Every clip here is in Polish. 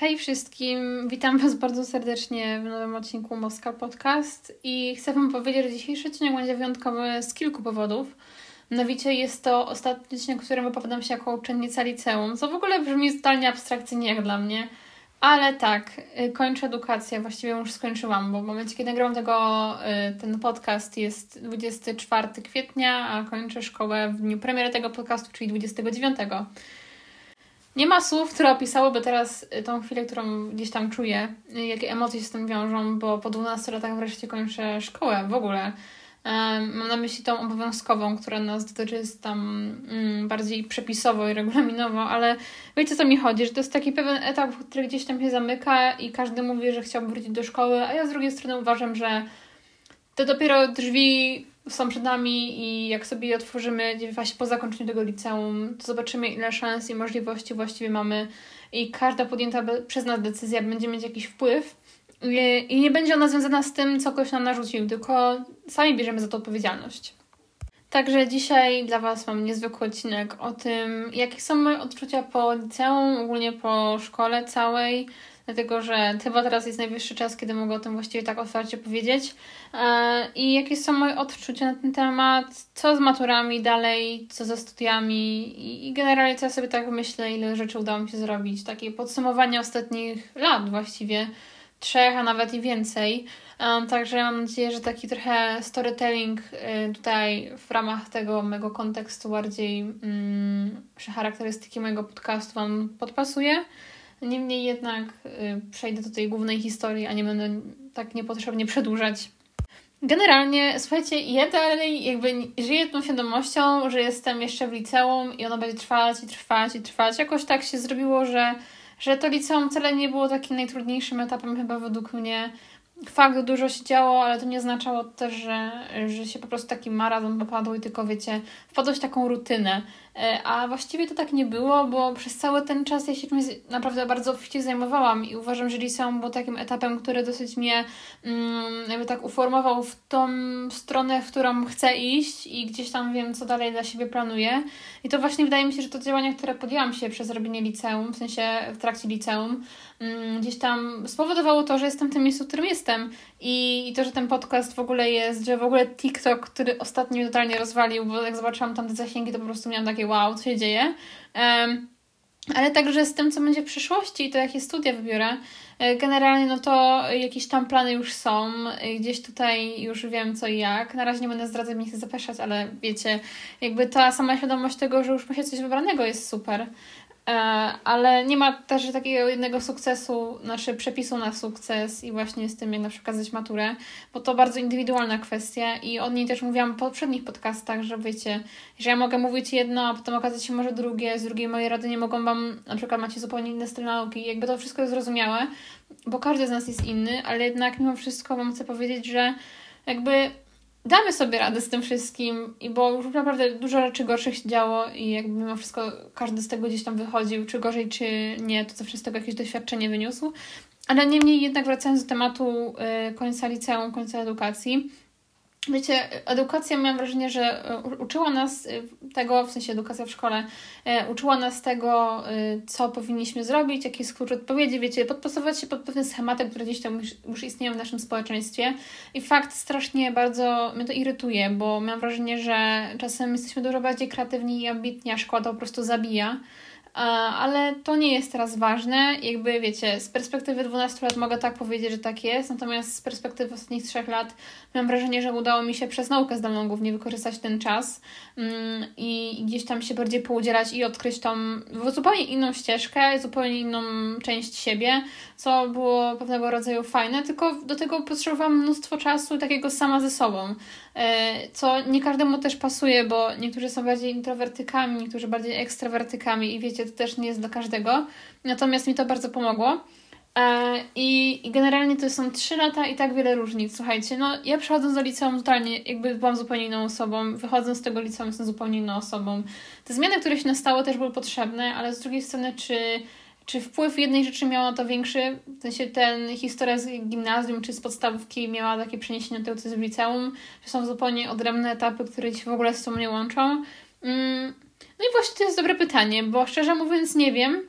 Hej wszystkim, witam Was bardzo serdecznie w nowym odcinku Moska Podcast i chcę Wam powiedzieć, że dzisiejszy odcinek będzie wyjątkowy z kilku powodów. Mianowicie jest to ostatni odcinek, w którym wypowiadam się jako uczennica liceum, co w ogóle brzmi totalnie abstrakcyjnie jak dla mnie. Ale tak, y, kończę edukację, właściwie już skończyłam, bo w momencie, kiedy nagrywam tego, y, ten podcast jest 24 kwietnia, a kończę szkołę w dniu premiery tego podcastu, czyli 29. Nie ma słów, które opisałyby teraz y, tą chwilę, którą gdzieś tam czuję, jakie emocje się z tym wiążą, bo po 12 latach wreszcie kończę szkołę w ogóle. Mam na myśli tą obowiązkową, która nas dotyczy jest tam mm, bardziej przepisowo i regulaminowo, ale wiecie co mi chodzi, że to jest taki pewien etap, który gdzieś tam się zamyka i każdy mówi, że chciałby wrócić do szkoły, a ja z drugiej strony uważam, że to dopiero drzwi są przed nami i jak sobie je otworzymy właśnie po zakończeniu tego liceum, to zobaczymy ile szans i możliwości właściwie mamy. I każda podjęta przez nas decyzja będzie mieć jakiś wpływ. I nie będzie ona związana z tym, co ktoś nam narzucił, tylko sami bierzemy za to odpowiedzialność. Także dzisiaj dla Was mam niezwykły odcinek o tym, jakie są moje odczucia po liceum, ogólnie po szkole całej, dlatego że chyba teraz jest najwyższy czas, kiedy mogę o tym właściwie tak otwarcie powiedzieć. E, I jakie są moje odczucia na ten temat, co z maturami dalej, co ze studiami i generalnie co ja sobie tak myślę, ile rzeczy udało mi się zrobić. Takie podsumowanie ostatnich lat właściwie trzech, a nawet i więcej. Um, także mam nadzieję, że taki trochę storytelling y, tutaj w ramach tego mojego kontekstu bardziej um, charakterystyki mojego podcastu Wam podpasuje. Niemniej jednak y, przejdę do tej głównej historii, a nie będę tak niepotrzebnie przedłużać. Generalnie, słuchajcie, ja dalej jakby żyję tą świadomością, że jestem jeszcze w liceum i ono będzie trwać i trwać i trwać. Jakoś tak się zrobiło, że że to liceum wcale nie było takim najtrudniejszym etapem chyba według mnie. Fakt, dużo się działo, ale to nie oznaczało też, że, że się po prostu taki marazon popadł i tylko wiecie, wpadłeś w taką rutynę. E, a właściwie to tak nie było, bo przez cały ten czas ja się czymś naprawdę bardzo obficie zajmowałam i uważam, że liceum było takim etapem, który dosyć mnie mm, jakby tak uformował w tą stronę, w którą chcę iść i gdzieś tam wiem, co dalej dla siebie planuję. I to właśnie wydaje mi się, że to działania, które podjęłam się przez robienie liceum, w sensie w trakcie liceum, mm, gdzieś tam spowodowało to, że jestem w tym miejscu, w którym jestem. I, I to, że ten podcast w ogóle jest, że w ogóle TikTok, który ostatnio totalnie rozwalił, bo jak zobaczyłam tam te zasięgi, to po prostu miałam takie wow, co się dzieje. Um, ale także z tym, co będzie w przyszłości i to, jakie studia wybiorę. E, generalnie, no to jakieś tam plany już są. Gdzieś tutaj już wiem co i jak. Na razie nie będę zdradzać, nie chcę zapeszać, ale wiecie, jakby ta sama świadomość tego, że już ma się coś wybranego jest super. E, ale nie ma też takiego jednego sukcesu, znaczy przepisu na sukces i właśnie z tym, jak na przykład zdać maturę, bo to bardzo indywidualna kwestia i o niej też mówiłam w poprzednich podcastach, że wiecie, że ja mogę mówić jedno, a potem okazać się może drugie, z drugiej mojej rady nie mogą Wam, na przykład macie zupełnie inne styl nauki, jakby to wszystko jest zrozumiałe, bo każdy z nas jest inny, ale jednak mimo wszystko Wam chcę powiedzieć, że jakby damy sobie radę z tym wszystkim, i bo już naprawdę dużo rzeczy gorszych się działo i jakby mimo wszystko każdy z tego gdzieś tam wychodził, czy gorzej, czy nie, to zawsze z tego jakieś doświadczenie wyniósł. Ale niemniej jednak wracając do tematu y, końca liceum, końca edukacji, Wiecie, edukacja miałam wrażenie, że e, uczyła nas e, tego, w sensie edukacja w szkole, e, uczyła nas tego, co powinniśmy zrobić, jaki jest klucz odpowiedzi, wiecie, podpasować się pod pewne schematy, które gdzieś tam już, już istnieją w naszym społeczeństwie. I fakt strasznie bardzo mnie to irytuje, bo mam wrażenie, że czasem jesteśmy dużo bardziej kreatywni i ambitni, a szkoła to po prostu zabija ale to nie jest teraz ważne. Jakby wiecie, z perspektywy 12 lat mogę tak powiedzieć, że tak jest, natomiast z perspektywy ostatnich 3 lat mam wrażenie, że udało mi się przez naukę zdalną głównie wykorzystać ten czas mm, i gdzieś tam się bardziej poudzielać i odkryć tą zupełnie inną ścieżkę, zupełnie inną część siebie, co było pewnego rodzaju fajne, tylko do tego potrzebowałam mnóstwo czasu takiego sama ze sobą, e, co nie każdemu też pasuje, bo niektórzy są bardziej introwertykami, niektórzy bardziej ekstrawertykami i wiecie, to też nie jest dla każdego, natomiast mi to bardzo pomogło. E, I, generalnie to są trzy lata i tak wiele różnic. Słuchajcie, no ja przechodząc do liceum totalnie, jakby byłam zupełnie inną osobą, wychodząc z tego liceum jestem zupełnie inną osobą. Te zmiany, które się nastały też były potrzebne, ale z drugiej strony, czy, czy wpływ jednej rzeczy miała to większy, w sensie ten historia z gimnazjum czy z podstawówki miała takie przeniesienie tego, co jest w liceum, czy są zupełnie odrębne etapy, które się w ogóle z sobą nie łączą? Mm. No i właśnie to jest dobre pytanie, bo szczerze mówiąc nie wiem,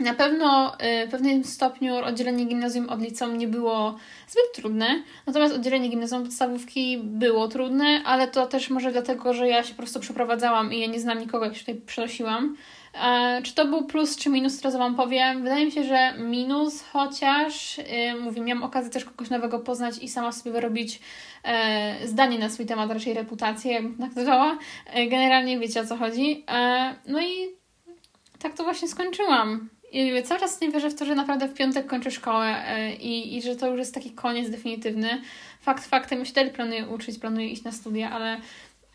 Na pewno y, w pewnym stopniu oddzielenie gimnazjum od liceum nie było zbyt trudne, natomiast oddzielenie gimnazjum podstawówki było trudne, ale to też może dlatego, że ja się po prostu przeprowadzałam i ja nie znam nikogo, jak się tutaj przenosiłam. E, czy to był plus czy minus, teraz Wam powiem. Wydaje mi się, że minus, chociaż yy, mówię, miałam okazję też kogoś nowego poznać i sama sobie wyrobić e, zdanie na swój temat, raczej reputację, jakbym tak nazwała. E, generalnie wiecie o co chodzi. No i tak to właśnie skończyłam. I cały czas nie wierzę w to, że naprawdę w piątek kończę szkołę i, i że to już jest taki koniec definitywny. Fakt faktem, ja się dalej planuję uczyć, planuję iść na studia, ale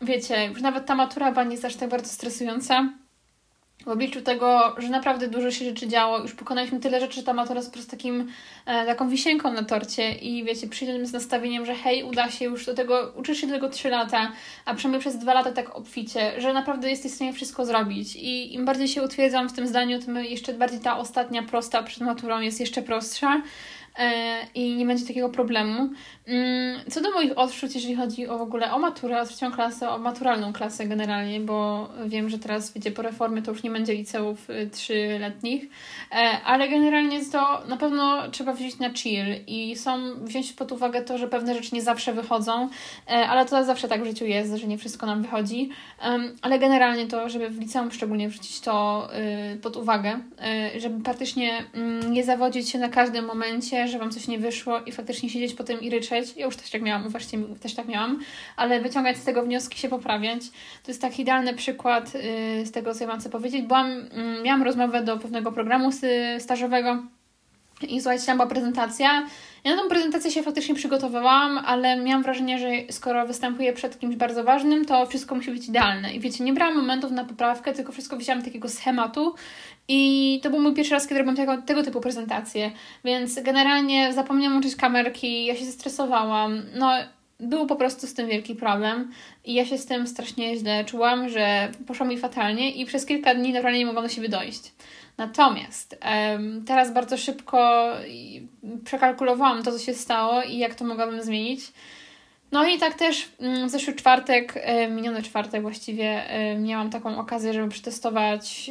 wiecie, już nawet ta matura chyba nie jest aż tak bardzo stresująca w obliczu tego, że naprawdę dużo się rzeczy działo, już pokonaliśmy tyle rzeczy, że ta matura jest po prostu takim, e, taką wisienką na torcie i wiecie, przyjdziemy z nastawieniem, że hej, uda się już do tego, uczysz się do tego 3 lata, a przynajmniej przez 2 lata tak obficie, że naprawdę jesteś w stanie wszystko zrobić. I im bardziej się utwierdzam w tym zdaniu, tym jeszcze bardziej ta ostatnia prosta przed maturą jest jeszcze prostsza, i nie będzie takiego problemu. Mm, co do moich odczuć, jeżeli chodzi o w ogóle o maturę, o trzecią klasę, o maturalną klasę generalnie, bo wiem, że teraz, wiecie, po reformie to już nie będzie liceów y, trzyletnich, e, ale generalnie to na pewno trzeba wziąć na chill i są, wziąć pod uwagę to, że pewne rzeczy nie zawsze wychodzą, e, ale to zawsze tak w życiu jest, że nie wszystko nam wychodzi, ale generalnie to, żeby w liceum szczególnie wrzucić to y, pod uwagę, żeby praktycznie mm, nie zawodzić się na każdym momencie, że Wam coś nie wyszło i faktycznie siedzieć potem i ryczeć. Ja już też tak miałam, uważcie, też tak miałam, ale wyciągać z tego wnioski, się poprawiać. To jest taki idealny przykład yy, z tego, co ja mam chcę powiedzieć. Byłam, yy, miałam rozmowę do pewnego programu stażowego i słuchajcie, tam była prezentacja. Ja na tą prezentację się faktycznie przygotowałam, ale miałam wrażenie, że skoro występuję przed kimś bardzo ważnym, to wszystko musi być idealne. I wiecie, nie brałam momentów na poprawkę, tylko wszystko wzięłam takiego schematu i to był mój pierwszy raz, kiedy robiłam tego, tego typu prezentacje. Więc generalnie zapomniałam włączyć kamerki, ja się zestresowałam. No, był po prostu z tym wielki problem i ja się z tym strasznie źle czułam, że poszło mi fatalnie i przez kilka dni naprawdę nie mogłam do siebie dojść. Natomiast um, teraz bardzo szybko przekalkulowałam to, co się stało i jak to mogłabym zmienić. No i tak też mm, w zeszły czwartek, miniony czwartek właściwie, miałam taką okazję, żeby przetestować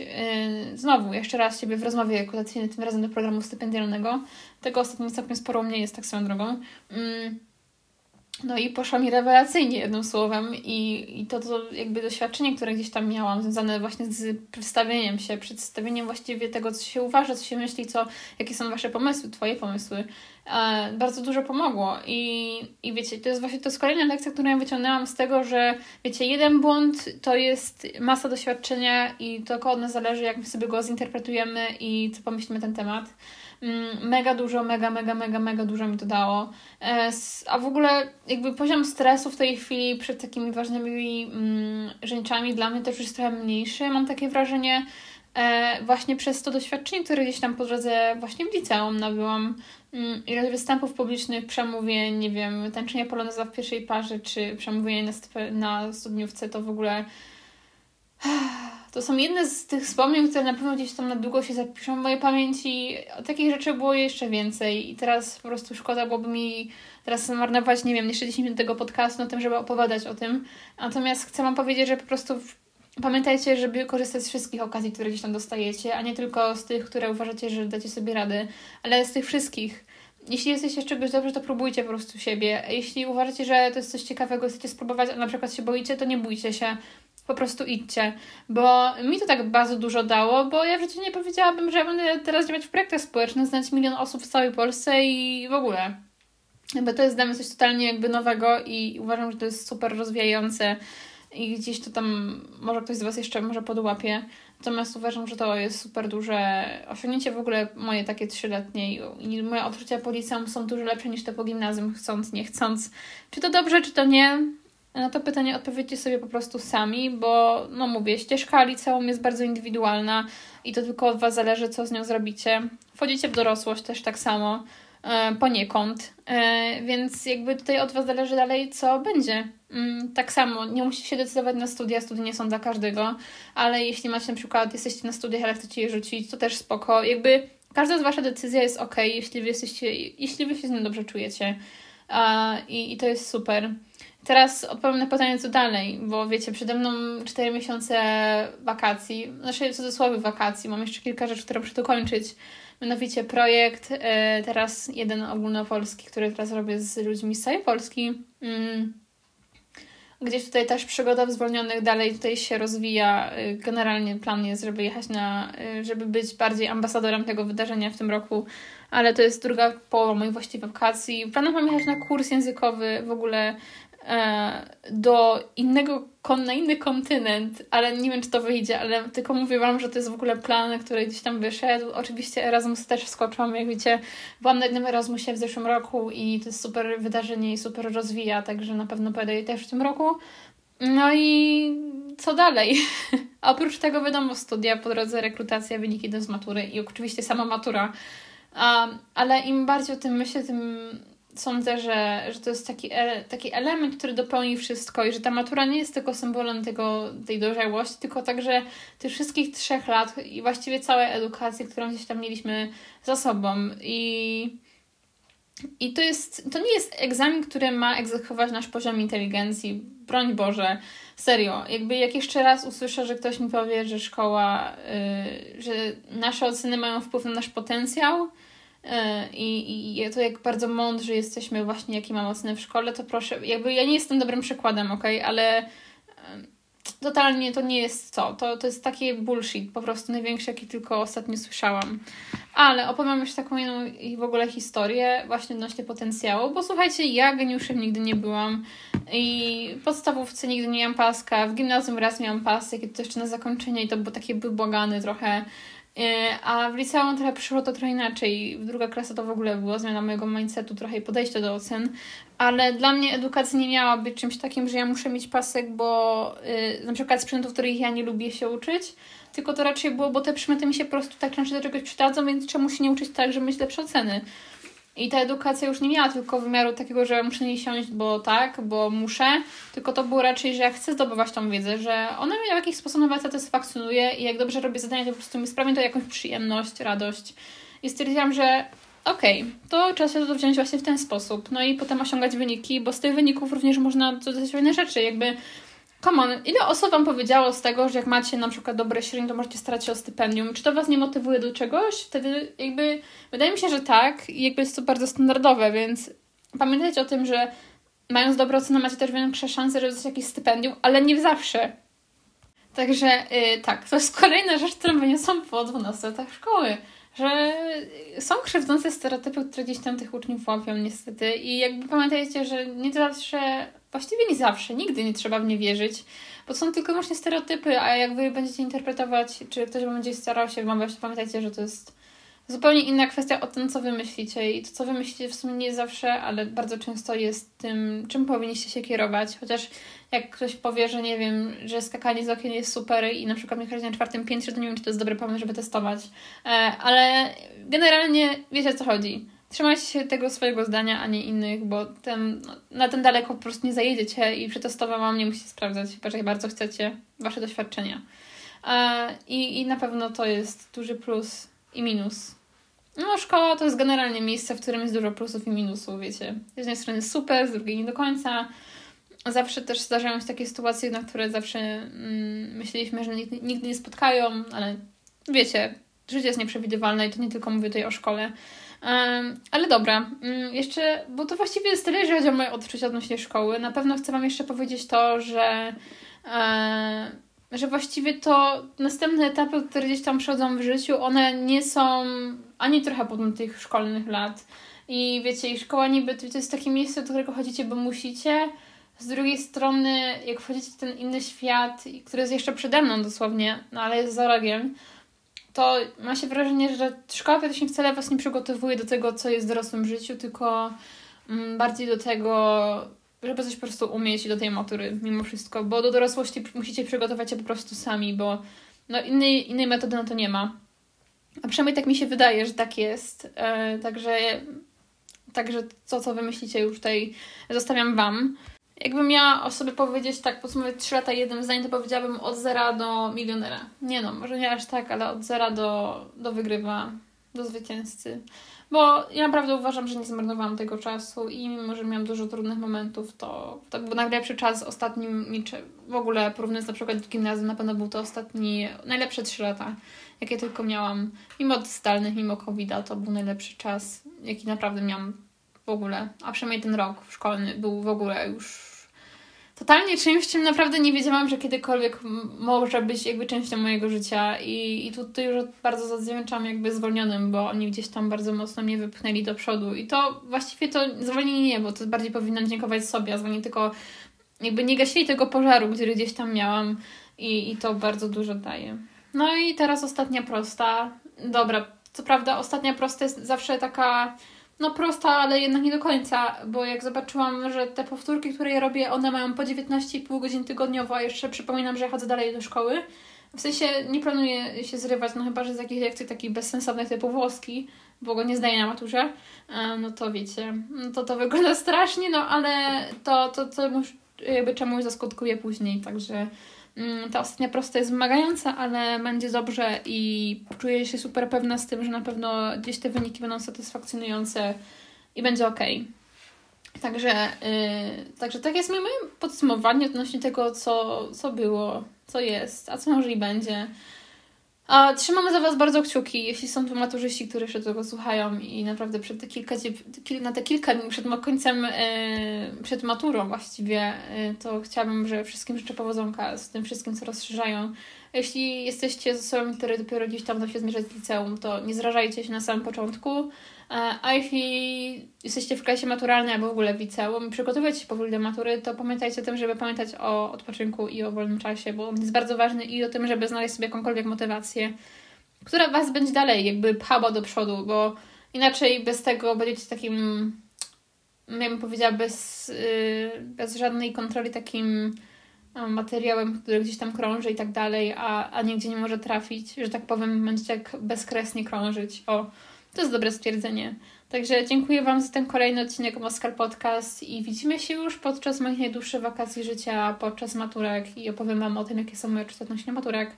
znowu, jeszcze raz siebie w rozmowie rekrutacyjnej, tym razem do programu stypendialnego. Tego ostatnio całkiem sporo mnie jest tak swoją drogą. No i poszło mi rewelacyjnie jednym słowem i, i to, to jakby doświadczenie, które gdzieś tam miałam, związane właśnie z przedstawieniem się, przedstawieniem właściwie tego, co się uważa, co się myśli, co, jakie są Wasze pomysły, Twoje pomysły, e, bardzo dużo pomogło i, i wiecie, to jest właśnie to jest kolejna lekcja, którą ja wyciągnęłam z tego, że wiecie, jeden błąd to jest masa doświadczenia i tylko od nas zależy, jak my sobie go zinterpretujemy i co pomyślimy ten temat. Mm, mega dużo, mega, mega, mega, mega dużo mi to dało. E, a w ogóle jakby poziom stresu w tej chwili przed takimi ważnymi mm, rzeczami dla mnie też jest trochę mniejszy. Mam takie wrażenie, e, właśnie przez to doświadczenie, które gdzieś tam po drodze właśnie w liceum nabyłam, mm, ile występów publicznych, przemówień, nie wiem, tańczenia poloneza w pierwszej parze, czy przemówienia na, na studniówce, to w ogóle to są jedne z tych wspomnień, które na pewno gdzieś tam na długo się zapiszą w mojej pamięci. Takich rzeczy było jeszcze więcej i teraz po prostu szkoda byłoby mi teraz zmarnować, nie wiem, jeszcze 10 minut tego podcastu na tym, żeby opowiadać o tym. Natomiast chcę Wam powiedzieć, że po prostu pamiętajcie, żeby korzystać z wszystkich okazji, które gdzieś tam dostajecie, a nie tylko z tych, które uważacie, że dacie sobie rady, ale z tych wszystkich. Jeśli jesteście czegoś dobrzy, to próbujcie po prostu siebie. Jeśli uważacie, że to jest coś ciekawego, chcecie spróbować, a na przykład się boicie, to nie bójcie się po prostu idźcie, bo mi to tak bardzo dużo dało, bo ja w życiu nie powiedziałabym, że będę teraz działać w projektach społecznych, znać milion osób w całej Polsce i w ogóle. Bo to jest dla mnie coś totalnie jakby nowego i uważam, że to jest super rozwijające i gdzieś to tam może ktoś z Was jeszcze może podłapie. Natomiast uważam, że to jest super duże osiągnięcie w ogóle moje takie trzyletnie i moje odczucia po liceum są dużo lepsze niż te po gimnazjum, chcąc, nie chcąc. Czy to dobrze, czy to nie? Na to pytanie odpowiedzcie sobie po prostu sami, bo no mówię, ścieżka liceum jest bardzo indywidualna i to tylko od Was zależy, co z nią zrobicie. Wchodzicie w dorosłość też tak samo, e, poniekąd, e, więc jakby tutaj od Was zależy dalej, co będzie. Mm, tak samo, nie musicie się decydować na studia, studia nie są dla każdego, ale jeśli macie na przykład, jesteście na studiach, ale chcecie je rzucić, to też spoko. Jakby każda z Wasza decyzja jest ok, jeśli Wy, jesteście, jeśli wy się z nią dobrze czujecie. I, I to jest super. Teraz odpowiem na pytanie, co dalej, bo wiecie, przede mną 4 miesiące wakacji, znaczy w cudzysłowie wakacji, mam jeszcze kilka rzeczy, które muszę dokończyć. Mianowicie projekt, e, teraz jeden ogólnopolski, który teraz robię z ludźmi z całej Polski. Mm. Gdzieś tutaj też przygoda w zwolnionych dalej tutaj się rozwija. E, generalnie plan jest, żeby jechać na, e, żeby być bardziej ambasadorem tego wydarzenia w tym roku, ale to jest druga połowa moich właściwych wakacji. Planuję mam jechać na kurs językowy w ogóle do innego, na inny kontynent, ale nie wiem, czy to wyjdzie, ale tylko mówię Wam, że to jest w ogóle plan, który gdzieś tam wyszedł. Oczywiście Erasmus też wskoczyłam, jak wiecie, byłam na jednym Erasmusie w zeszłym roku i to jest super wydarzenie i super rozwija, także na pewno pojadę też w tym roku. No i co dalej? Oprócz tego wiadomo studia, po drodze rekrutacja, wyniki do matury i oczywiście sama matura. Um, ale im bardziej o tym myślę, tym sądzę, że, że to jest taki, e, taki element, który dopełni wszystko i że ta matura nie jest tylko symbolem tego, tej dojrzałości, tylko także tych wszystkich trzech lat i właściwie całej edukacji, którą gdzieś tam mieliśmy za sobą. I, i to, jest, to nie jest egzamin, który ma egzekwować nasz poziom inteligencji. Broń Boże, serio. Jakby jak jeszcze raz usłyszę, że ktoś mi powie, że szkoła, yy, że nasze oceny mają wpływ na nasz potencjał, I, I to jak bardzo mądrzy jesteśmy właśnie, jaki mam oceny w szkole, to proszę, jakby ja nie jestem dobrym przykładem, ok, ale e, totalnie to nie jest to. to. To jest taki bullshit, po prostu największy, jaki tylko ostatnio słyszałam. Ale opowiem jeszcze taką jedną w ogóle historię właśnie odnośnie potencjału, bo słuchajcie, ja geniuszem nigdy nie byłam i w podstawówce nigdy nie miałam paska, w gimnazjum raz miałam pasek i to jeszcze na zakończenie i to był taki wybłagany trochę E, a w liceum trochę przyszło to trochę inaczej. Druga klasa to w ogóle była zmiana mojego mindsetu, trochę i podejścia do ocen, ale dla mnie edukacja nie miała być czymś takim, że ja muszę mieć pasek, bo yy, na przykład z przedmiotów, których ja nie lubię się uczyć, tylko to raczej było, bo te przedmioty mi się po prostu tak często do czegoś przydadzą, więc czemu się nie uczyć tak, żeby mieć lepsze oceny. I ta edukacja już nie miała tylko wymiaru takiego, że muszę nie siąść, bo tak, bo muszę, tylko to było raczej, że ja chcę zdobywać tą wiedzę, że ona mnie w jakiś sposób nawet satysfakcjonuje i jak dobrze robię zadania, to po prostu mi sprawia to jakąś przyjemność, radość. I stwierdziłam, że okej, okay, to trzeba się to wziąć właśnie w ten sposób. No i potem osiągać wyniki, bo z tych wyników również można dodać fajne rzeczy, jakby Come on, ile osób Wam powiedziało z tego, że jak macie na przykład dobre średnie, to możecie starać się o stypendium? Czy to Was nie motywuje do czegoś? Wtedy jakby, wydaje mi się, że tak i jakby jest to bardzo standardowe, więc pamiętajcie o tym, że mając dobre oceny macie też większe szanse, żeby dostać jakieś stypendium, ale nie zawsze. Także yy, tak, to jest kolejna rzecz, którą wyniosłam po 12 latach szkoły że są krzywdzące stereotypy, które gdzieś tam tych uczniów łapią niestety i jakby pamiętajcie, że nie zawsze właściwie nie zawsze, nigdy nie trzeba w nie wierzyć, bo są tylko właśnie stereotypy, a jak wy będziecie interpretować, czy ktoś będzie starał się wmawiać, to pamiętajcie, że to jest zupełnie inna kwestia o tym, co wy myślicie i to, co wy myślicie w sumie nie zawsze, ale bardzo często jest tym, czym powinniście się kierować, chociaż jak ktoś powie, że nie wiem, że skakanie z okien jest super i na przykład mieszkać na czwartym piętrze, to nie wiem, czy to jest dobry pomysł, żeby testować, e, ale generalnie wiecie, o co chodzi trzymajcie się tego swojego zdania, a nie innych, bo ten, na ten daleko po prostu nie zajedziecie i przetestowałam, nie musicie sprawdzać, że bardzo chcecie wasze doświadczenia. I, I na pewno to jest duży plus i minus. No, szkoła to jest generalnie miejsce, w którym jest dużo plusów i minusów, wiecie. Z jednej strony super, z drugiej nie do końca. Zawsze też zdarzają się takie sytuacje, na które zawsze mm, myśleliśmy, że nigdy, nigdy nie spotkają, ale wiecie, życie jest nieprzewidywalne i to nie tylko mówię tutaj o szkole. Ale dobra, um, jeszcze, bo to właściwie jest tyle, jeżeli chodzi o moje odczucia odnośnie szkoły. Na pewno chcę Wam jeszcze powiedzieć to, że, że właściwie to następne etapy, które gdzieś tam przychodzą w życiu, one nie są ani trochę podobne tych szkolnych lat. I wiecie, i szkoła niby to jest takie miejsce, do którego chodzicie, bo musicie. Z drugiej strony, jak wchodzicie w ten inny świat, który jest jeszcze przede mną dosłownie, no ale jest za rogiem, to ma się wrażenie, że szkoła właśnie wcale was nie przygotowuje do tego, co jest w dorosłym życiu, tylko mm, bardziej do tego, żeby coś po prostu umieć do tej matury mimo wszystko, bo do dorosłości musicie przygotować się po prostu sami, bo no innej, innej metody na to nie ma. A przynajmniej tak mi się wydaje, że tak jest. E, także, także to, co wymyślicie już tutaj zostawiam Wam. Jakbym miała o sobie powiedzieć tak, podsumować 3 lata jednym zdaniem, to powiedziałabym od zera do milionera. Nie no, może nie aż tak, ale od zera do, do wygrywa do zwycięzcy. Bo ja naprawdę uważam, że nie zmarnowałam tego czasu i mimo, że miałam dużo trudnych momentów, to, to był najlepszy czas ostatni mi, w ogóle porównując na przykład do gimnazjum, na pewno był to ostatni, najlepsze trzy lata, jakie tylko miałam. Mimo zdalnych, mimo covid to był najlepszy czas, jaki naprawdę miałam w ogóle. A przynajmniej ten rok szkolny był w ogóle już totalnie czymś, czym naprawdę nie wiedziałam, że kiedykolwiek może być jakby częścią mojego życia i, i tutaj już bardzo zawdzięczam jakby zwolnionym, bo oni gdzieś tam bardzo mocno mnie wypchnęli do przodu i to właściwie to zwolnienie nie, bo to bardziej powinnam dziękować sobie, a zwolnienie tylko jakby nie gasili tego pożaru, który gdzieś tam miałam i, i to bardzo dużo daje. No i teraz ostatnia prosta. Dobra, co prawda ostatnia prosta jest zawsze taka no prosta, ale jednak nie do końca, bo jak zobaczyłam, że te powtórki, które ja robię, one mają po 19,5 godzin tygodniowo, a jeszcze przypominam, że ja chodzę dalej do szkoły. W sensie nie planuję się zrywać, no chyba, że z jakichś lekcji takich bezsensownych typu włoski, bo go nie zdaję na maturze, no to wiecie, to to wygląda strasznie, no ale to, to, to jakby czemuś zaskutkuje później, także ta ostatnia prosta jest wymagająca, ale będzie dobrze i czuję się super pewna z tym, że na pewno gdzieś te wyniki będą satysfakcjonujące i będzie ok. Także, yy, także tak jest moje podsumowanie odnośnie tego, co, co było, co jest, a co może i będzie. A trzymamy za Was bardzo kciuki, jeśli są tu maturzyści, którzy jeszcze tego słuchają i naprawdę przed te kilka, na te kilka dni przed końcem, e, przed maturą właściwie, e, to chciałabym, że wszystkim życzę powodzonka z tym wszystkim, co rozszerzają. Jeśli jesteście osobami, które dopiero gdzieś tam się zmierzać z liceum, to nie zrażajcie się na samym początku. E, a jeśli jesteście w klasie maturalnej albo w ogóle w liceum i przygotowujecie się powoli do matury, to pamiętajcie o tym, żeby pamiętać o odpoczynku i o wolnym czasie, bo on jest bardzo ważny i o tym, żeby znaleźć sobie jakąkolwiek motywację, która Was będzie dalej jakby pchała do przodu, bo inaczej bez tego będziecie takim, ja bym powiedziała, bez, yy, bez żadnej kontroli takim materiałem, który gdzieś tam krąży i tak dalej, a, a nigdzie nie może trafić, że tak powiem, jak bezkresnie krążyć. O, to jest dobre stwierdzenie. Także dziękuję Wam za ten kolejny odcinek Moskal Podcast i widzimy się już podczas moich najdłuższych wakacji życia, podczas maturek i opowiem Wam o tym, jakie są moje odczucia maturek.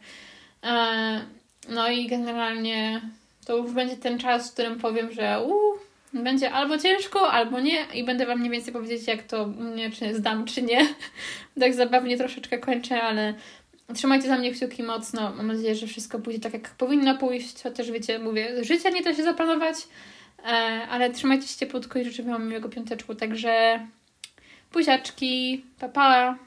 E, no i generalnie to już będzie ten czas, w którym powiem, że uu, będzie albo ciężko, albo nie i będę Wam mniej więcej powiedzieć, jak to mnie, czy zdam, czy nie. tak zabawnie troszeczkę kończę, ale Trzymajcie za mnie kciuki mocno. Mam nadzieję, że wszystko pójdzie tak, jak powinno pójść. Chociaż wiecie, mówię, życia nie da się zaplanować, e, ale trzymajcie się cieplutko i życzę Wam miłego piąteczku. Także buziaczki, pa pa!